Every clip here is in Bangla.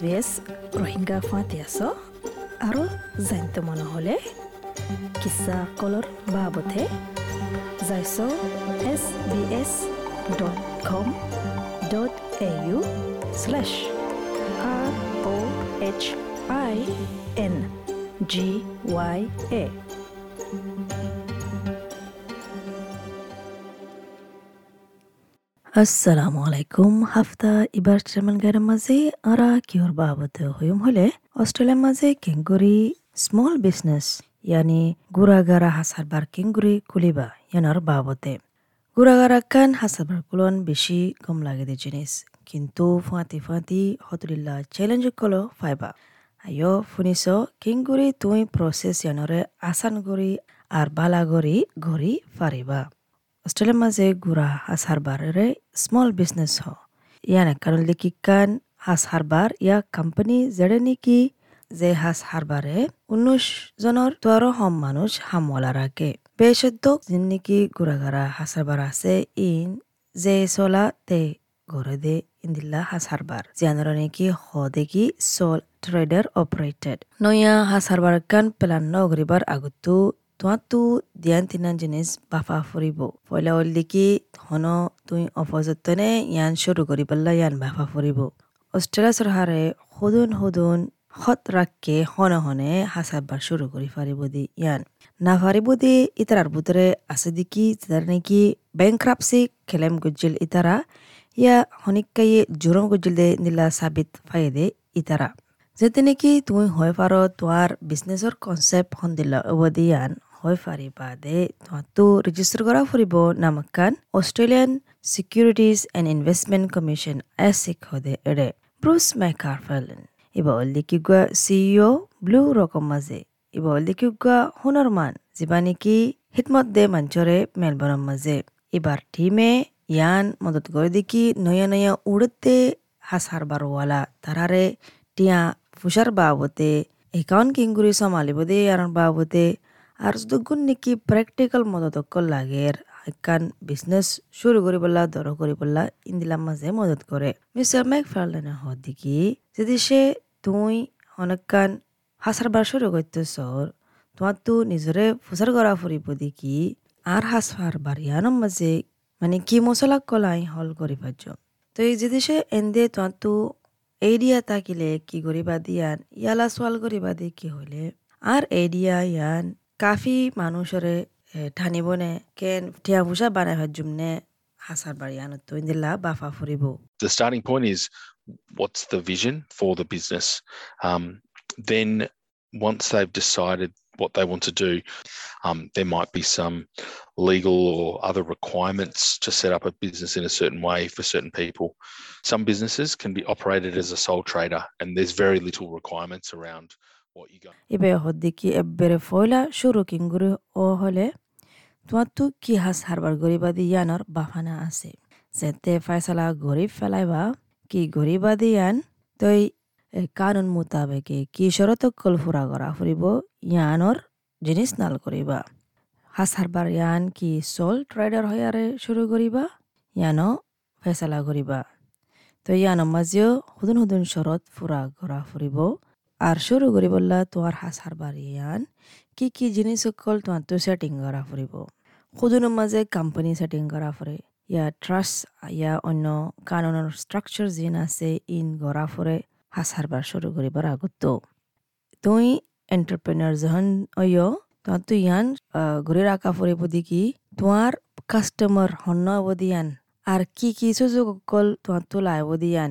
এছ ৰোহিংগা ফাঁতি আছ আৰু জানিত মন হ'লে কিছা কলৰ বাবতে যাইছ S B S dot com dot A U slash R O' H I N G Y A আসসালামু আলাইকুম হাফতা ইবার চেমান গাইর মাঝে আরা কিহর বাবদ হইম হলে অস্ট্রেলিয়ার মাঝে কেঙ্গুরি স্মল বিজনেস ইয়ানি গুড়াগারা হাসারবার কেঙ্গুরি কুলিবা ইয়ানোর বাবদে গুড়াগারা কান হাসারবার কুলন বেশি কম লাগে দে জিনিস কিন্তু ফাঁতি ফাঁতি হতুলিল্লা চ্যালেঞ্জ কলো ফাইবা আয়ো শুনিছ কেঙ্গুরি তুই প্রসেস ইয়ানরে আসান করি আর বালা করি ঘড়ি ফারিবা অস্ট্রেলিয়ার মাঝে গুড়া হাঁস হারবারে স্মল বিজনেস হ। ইয়ানে কারণ লিখিকান হাঁস হারবার ইয়া কোম্পানি যেড়ে নেকি যে হাঁস হারবারে উনিশ জনের তোয়ারো হম মানুষ হামলা রাখে। বেশদ্য যিন নেকি গুড়াগারা হাঁস হারবার আছে ইন যে চলা তে ঘরে দে ইন্দিল্লা হাঁস হারবার জিয়ানোর নেকি হ দেখি সোল ট্রেডার অপারেটেড নয়া হাঁস হারবার কান প্লান নগরিবার আগতো তোমাতো দিয়ান তিনান জিনিস বাফা ফুরিব পয়লা হল কি হন তুই অপযত্নে ইয়ান শুরু করি পেলা ইয়ান বাফা ফুরিব অস্ট্রেলিয়া চৰকাৰে সদুন সদুন সৎ ৰাখকে হনে হনে হাসাবার শুরু করি ফারিব দি ইয়ান। না ফারিব দি ইতারার ভিতরে আছে দিকি যার নাকি ব্যাংক্রাপসি খেলেম গুজিল ইতারা ইয়া হনিকাইয়ে জুরম গুজিল দে নিলা সাবিত ফাই দে ইতারা যেতে নাকি তুই হয় পার তোয়ার বিজনেসর কনসেপ্ট হন্দিলা অবদিয়ান হৈ ফাৰিবা দে তোমাতো ৰেজিষ্টাৰ কৰা ফুৰিব নামাকান Australian securities and investment commission ASIC হদে এৰে ব্ৰুচ মেকাৰফেলেন ইবা অল্লিকি গোৱা চি ইঅ ব্লু ৰকম মাজে ইবা অল্লিকি গোৱা সোণৰ মান যিবা নেকি হিতমত দে মঞ্চৰে মেলবৰ্ণৰ মাজে এবাৰ টিমে ইয়ান মদত কৰি দেখি নয়া নয়া উড়তে হাসার বারোয়ালা তারারে টিয়া ফুসার বাবতে একাউন্ট কিংগুরি সমালিব দে ইয়ার বাবতে আর দুগুণ নেকি প্ৰেক্টিকেল মদতক লাগের। একান বিজনেস শুরু দর করি বললা ইন্দিলার মাঝে মদত করে। মিস্টার ম্যাক ফার্লেনে হদ দেখি যদি সে তুই অনেকখান হাসারবার শুরু করতে সর, তোমার তো নিজরে ফুসার করা ফুরিব দেখি আর হাস ফারবার ইয়ানোর মাঝে মানে কি মশলা কলাই হল করি পারছ তো এই যদি সে এন্দে তোমার তো এরিয়া তাকিলে কি করিবা দিয়ান, ইয়ালা সোয়াল করিবা দি কি হইলে, আর এরিয়া ইয়ান The starting point is what's the vision for the business. Um, then once they've decided what they want to do, um, there might be some legal or other requirements to set up a business in a certain way for certain people. Some businesses can be operated as a sole trader, and there's very little requirements around what you got ইবে হদ্দিকি এব্বেরে ফয়লা শুরু কিংগুরি ও হলে তোমারতো কি হাস হারবার গরিবাদি ইয়ানর বাফানা আছে যেতে ফয়সালা গরিব ফেলাইবা কি গরিবাদি ইয়ান তই কানুন মোতাবেকে কি শরত কল ফুরা করা ফুরিব ইয়ানর জিনিস নাল করিবা হাস হারবার ইয়ান কি সোল ট্রেডার হয়ারে শুরু করিবা ইয়ানো ফেসলা করিবা তো ইয়ানো মাঝেও হুদুন হুদুন শরত ফুরা করা ফুরিব আর শুরু করি বললা তোমার হাস হারবার ইয়ান কি কি জিনিস সকল তোমার তো সেটিং করা ফুরিব। মাজে মাঝে কোম্পানি সেটিং করা ফুরে। ইয়া ট্রাস্ট ইয়া অন্য কাননের স্ট্রাকচার যেন আছে ইন গড়া ফুরে। হাস হারবার শুরু কৰিবৰ আগত তুই এন্টারপ্রেনার যহন অয় তোমার তো ইয়ান ঘুরে রাখা ফুরে বুদি কি তোমার কাস্টমার হন্য অবধি ইয়ান আর কি কি সুযোগ সকল তোমার তো লাইব দিয়ান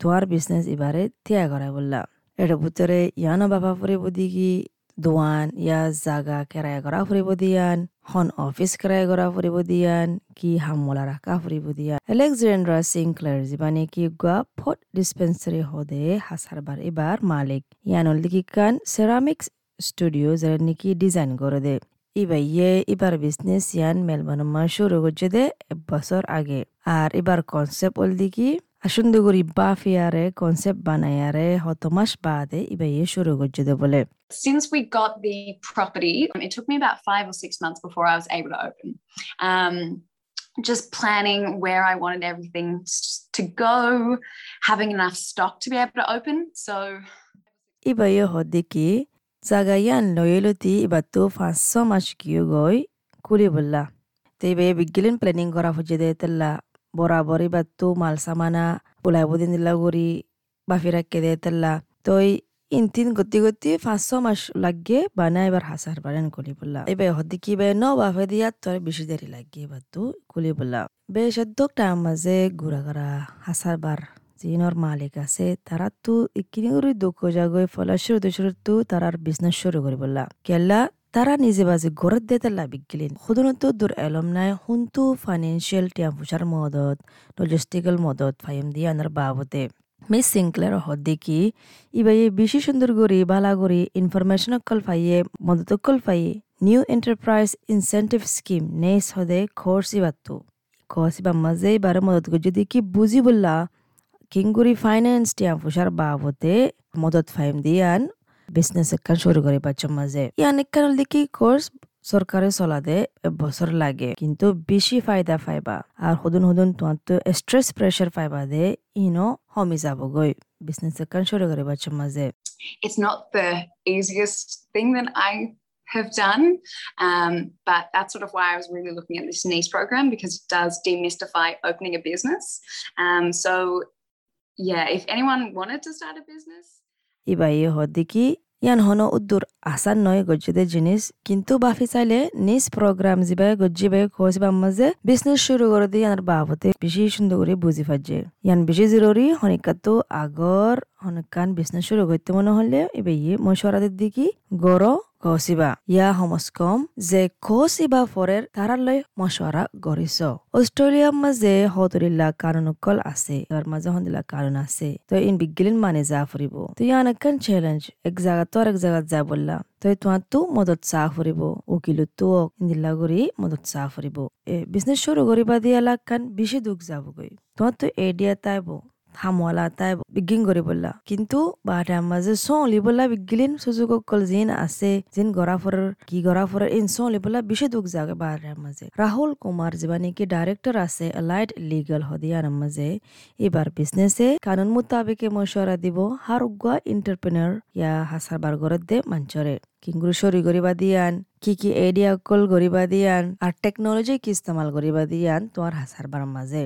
তোমার বিজনেস এবারে ত্যাগ করা বললাম। এটার ভিতরে ইয়ানো বাবা ফুরিব দেখি দোয়ান ইয়া জাগা কেরায় করা ফুরিব দিয়ান হন অফিস কেরায় করা ফুরিব দিয়ান কি হামলা রাখা ফুরিব দিয়ান এলেকজেন্ড্রা সিংক্লার যিমানে কি গুয়া ফট ডিসপেন্সারি হদে হাসারবার এবার মালিক ইয়ানল দিকি কান সেরামিক্স স্টুডিও যারা নাকি ডিজাইন করে দে ইবা ইয়ে এবার বিজনেস ইয়ান মেলবোর্ন মা শুরু করছে দে এক বছর আগে আর এবার কনসেপ্ট ওল দিকি আসুন্দগুড়ি বাফিয়ারে কনসেপ্ট বানায়ারে হত মাস বাদে ইবা ইয়ে শুরু করছে দে বলে Since we got the property, it took me about five or six months before I was able to open. Um, just planning where I wanted everything to go, having enough stock to be able to open. So Iba yo hodiki zagayan loyalty iba tu so much goi kuli bulla. Te iba bigilin planning gora fujede tella borabori batu mal samana bulai budin dilla guri bafira kede tella toy intin goti goti so mash lagge bana ibar hasar baran kuli bulla. Iba hodiki iba no bafediyat tore bishi deri lagge batu kuli bulla. Be shaddok ta maze gura gara hasar bar জিনৰ মালিক আছে তাৰাতো ইখিনি কৰি দুখ যাগৈ ফলাশুৰু দুশুৰুতো তাৰাৰ বিজনেছ শুরু কৰি বললা কেলা তারা নিজে বাজে ঘরত দে তার লাভিক গেলেন। খুদনত দূর এলম নাই, হুন্তু ফাইন্যান্সিয়াল টিয়াফুসার মদত লজিস্টিক্যাল মদত ফাইম দিয়ে আনার বাবতে। মিস সিংক্লের হদ্দে কি ইবাই বেশি সুন্দর করি বালা করি ইনফরমেশন অকল ফাইয়ে মদত অকল ফাইয়ে নিউ এন্টারপ্রাইজ ইনসেন্টিভ স্কিম নেস হদে খোর্স ইবাত্তু খোর্স ইবা মাঝে এবারে মদত যদি কি বুঝি বললা কিংগুরি ফাইন্যান্স টিয়াম ফুসার বাবতে মদত ফাইম দিয়ান বিজনেস একান শুরু করে বাচ্চা মাঝে ইয়ান একান দেখি কোর্স সরকারে চলাদে বছর লাগে কিন্তু বেশি ফায়দা ফাইবা আর হুদুন হুদুন তোমার তো স্ট্রেস প্রেশার ফাইবা দে ইনো হমি যাবগৈ বিজনেস একান শুরু করে বাচ্চা মাঝে it's not the easiest thing that I have done. Um, but that's sort of why I was really looking at this NICE program because it does demystify opening a business. Um, so yeah, if anyone wanted to start a business. ইবাই হদিকি ইয়ান হন উদ্দুর আসান নয় গজ্জিদের জিনিস, কিন্তু বাফি চাইলে নিজ প্রোগ্রাম জিবাই গজ্জি বাই খোঁজবার মাঝে বিজনেস শুরু করে দিয়ে ইয়ার বাবতে বেশি সুন্দর করে বুঝি ফাজে। ইয়ান বেশি জরুরি, হনিকাতো আগর, হনকান বিজনেস শুরু করতে মনে হলে এবার ইয়ে মশরাদের দিকে গড় কৌচিবা। ইয়া সমস্কম যে কৌচিবা ফরের তারালৈ মশওয়ারা গৰিছ। অষ্ট্ৰেলিয়াৰ মাজে সতৰিলা কানুনকল আছে তাৰ মাজে সন্দিলা কানুন আছে। তই ইন বিজ্ঞান মানে যা ফুৰিব। তই ইয়ান একান চেলেঞ্জ এক জাগাত তোৰ এক জাগাত যা বললা। তই তোমাৰতো মদত চাহ ফুৰিব। উকিলতো ইন্দিলা কৰি মদত চাহ ফুৰিব। এ বিজনেছ শুরু করিবা দিয়া লাগ কান বেশি দুখ যাবগৈ। তোমাৰতো এডিয়া তাইব। হামলা তাই বিগিং কৰি বললা। কিন্তু বাহাতে মাঝে চলি বললা বিগিলিন সুযোগ কল জিন আছে জিন গড়াফরের কি গড়াফরের ইন চলি বললা বেশি দুঃখ যাগে বাহাতে মাঝে। রাহুল কুমার যিবা নাকি ডাইরেক্টর আছে এলাইট লিগাল হদিয়ার মাঝে। এবার বিজনেসে কানুন মোতাবেকে মশওয়ারা দিব হার উগুয়া ইন্টারপ্রেনার ইয়া হাসার বার দে মঞ্চরে কিংগুরু সরি গরিবা দিয়ান, কি কি এডিয়া কল গরিবা দিয়ান আর টেকনোলজি কি ইস্তেমাল গরিবা দিয়ান তোমার হাসার বার মাঝে।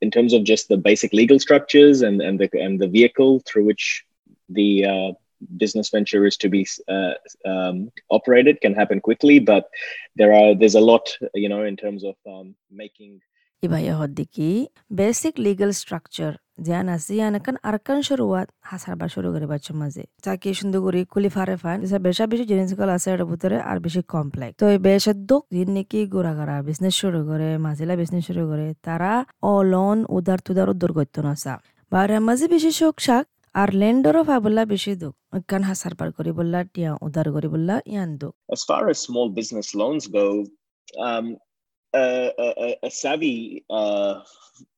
In terms of just the basic legal structures and, and the and the vehicle through which the uh, business venture is to be uh, um, operated can happen quickly but there are there's a lot you know in terms of um, making ibaya hoddiki basic legal structure জিয়ান আছে ইয়ানাকান আরকান শুরুয়াত হাসার বা শুরু করে বাচ্চা মাঝে চাকি সুন্দর করে কুলি ফারে ফান বেশা বেশি জিনিসগুলো আছে এর ভিতরে আর বেশি কমপ্লেক্স তো বেশা দোক দিন নাকি গোড়া গাড়া বিজনেস শুরু করে মাঝিলা বিজনেস শুরু করে তারা অ লোন উদার তুদার উদ্দর করতো না সা বারে মাঝে বেশি শোক শাক আর লেন্ডরও ফাবল্লা বেশি দুঃখ কান হাসার পার করি বললা টিয়া উদার করি বললা ইয়ান দুঃখ As far as small business loans go, um, a, a, a savvy uh,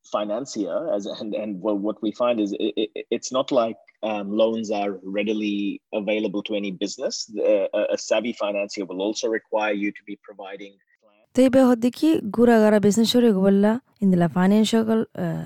financier as and and what we find is it, it, it's not like um, loans are readily available to any business. Uh, a savvy financier will also require you to be providing গাড়া বেসন সরে বললা ইন্দিলা ফাইন্যান্সিয়াল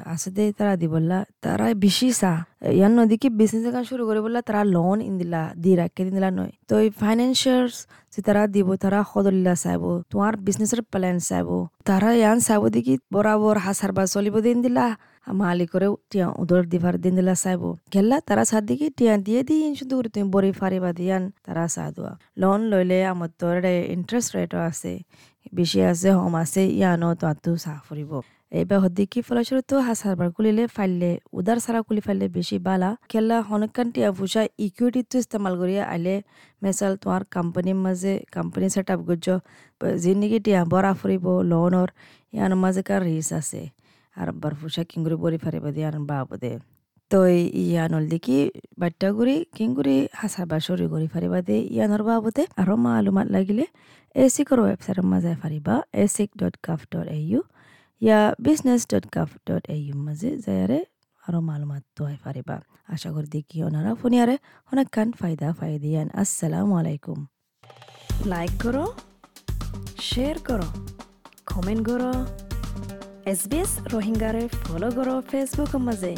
আছে তারা দি বললা তারা বেশি সা ইয়ান নদীকে বিজনেস কাজ শুরু করে বললা তারা লোন ইন্দিলা দি রাখে দিলা নয় তো এই ফাইন্যান্সিয়ালস যে তারা দিব তারা সদলিলা চাইব তোমার বিজনেসের প্ল্যান চাইব তারা ইয়ান চাইব দেখি বরাবর হাসার বা চলিব দিন দিলা মালিকরেও টিয়া উদর দিবার দিন দিলা চাইব গেলা তারা সাত দিকে টিয়া দিয়ে দিন শুধু তুমি বরি ফারিবা দিয়ান তারা চা দোয়া লোন লইলে আমার তোর ইন্টারেস্ট রেটও আছে বেশি আছে হম আছে ইয়ানো তো চাহ ফুৰিব এইবার হদ্দিকি ফলস্বরূপ হাসারবার কুলিলে ফাইলে উদার সারা কুলি ফাইলে বেশি বালা খেলা হনকান টিয়া ফুসা ইকুইটি তো ইস্তেমাল করিয়া আইলে মেসাল তোমার কোম্পানির মাঝে কোম্পানি সেট আপ করছ যিনিকি টিয়া বরা ফুরিব লোনর ইয়ার মাঝে কার রিস আছে আর বার ফুসা কিংগুরি বরি ফারিব দিয়ে আর বাবদে তো ইয়ানল দেখি বাট্টা গুড়ি কিংগুরি হাসারবার সরি করি ফারিবা দে ইয়ানোর বাবদে আরও মালুমাত লাগিলে এসিকৰ ৱেবছাইটৰ মাজে ফাৰিবা ASIC dot gov dot A U yeah business dot gov dot A U মাজে যায়াৰে আৰু মালুমাত তহাই ফাৰিবা আশা কৰি দেখি ওনারা ফোনিয়ারে অনেক কান ফায়দা ফায়দিয়ান আসসালামু আলাইকুম লাইক করো শেয়ার করো কমেন্ট করো এছ বি এছ ৰোহিংগাৰে ফ'ল' কৰক ফেচবুকৰ মাজে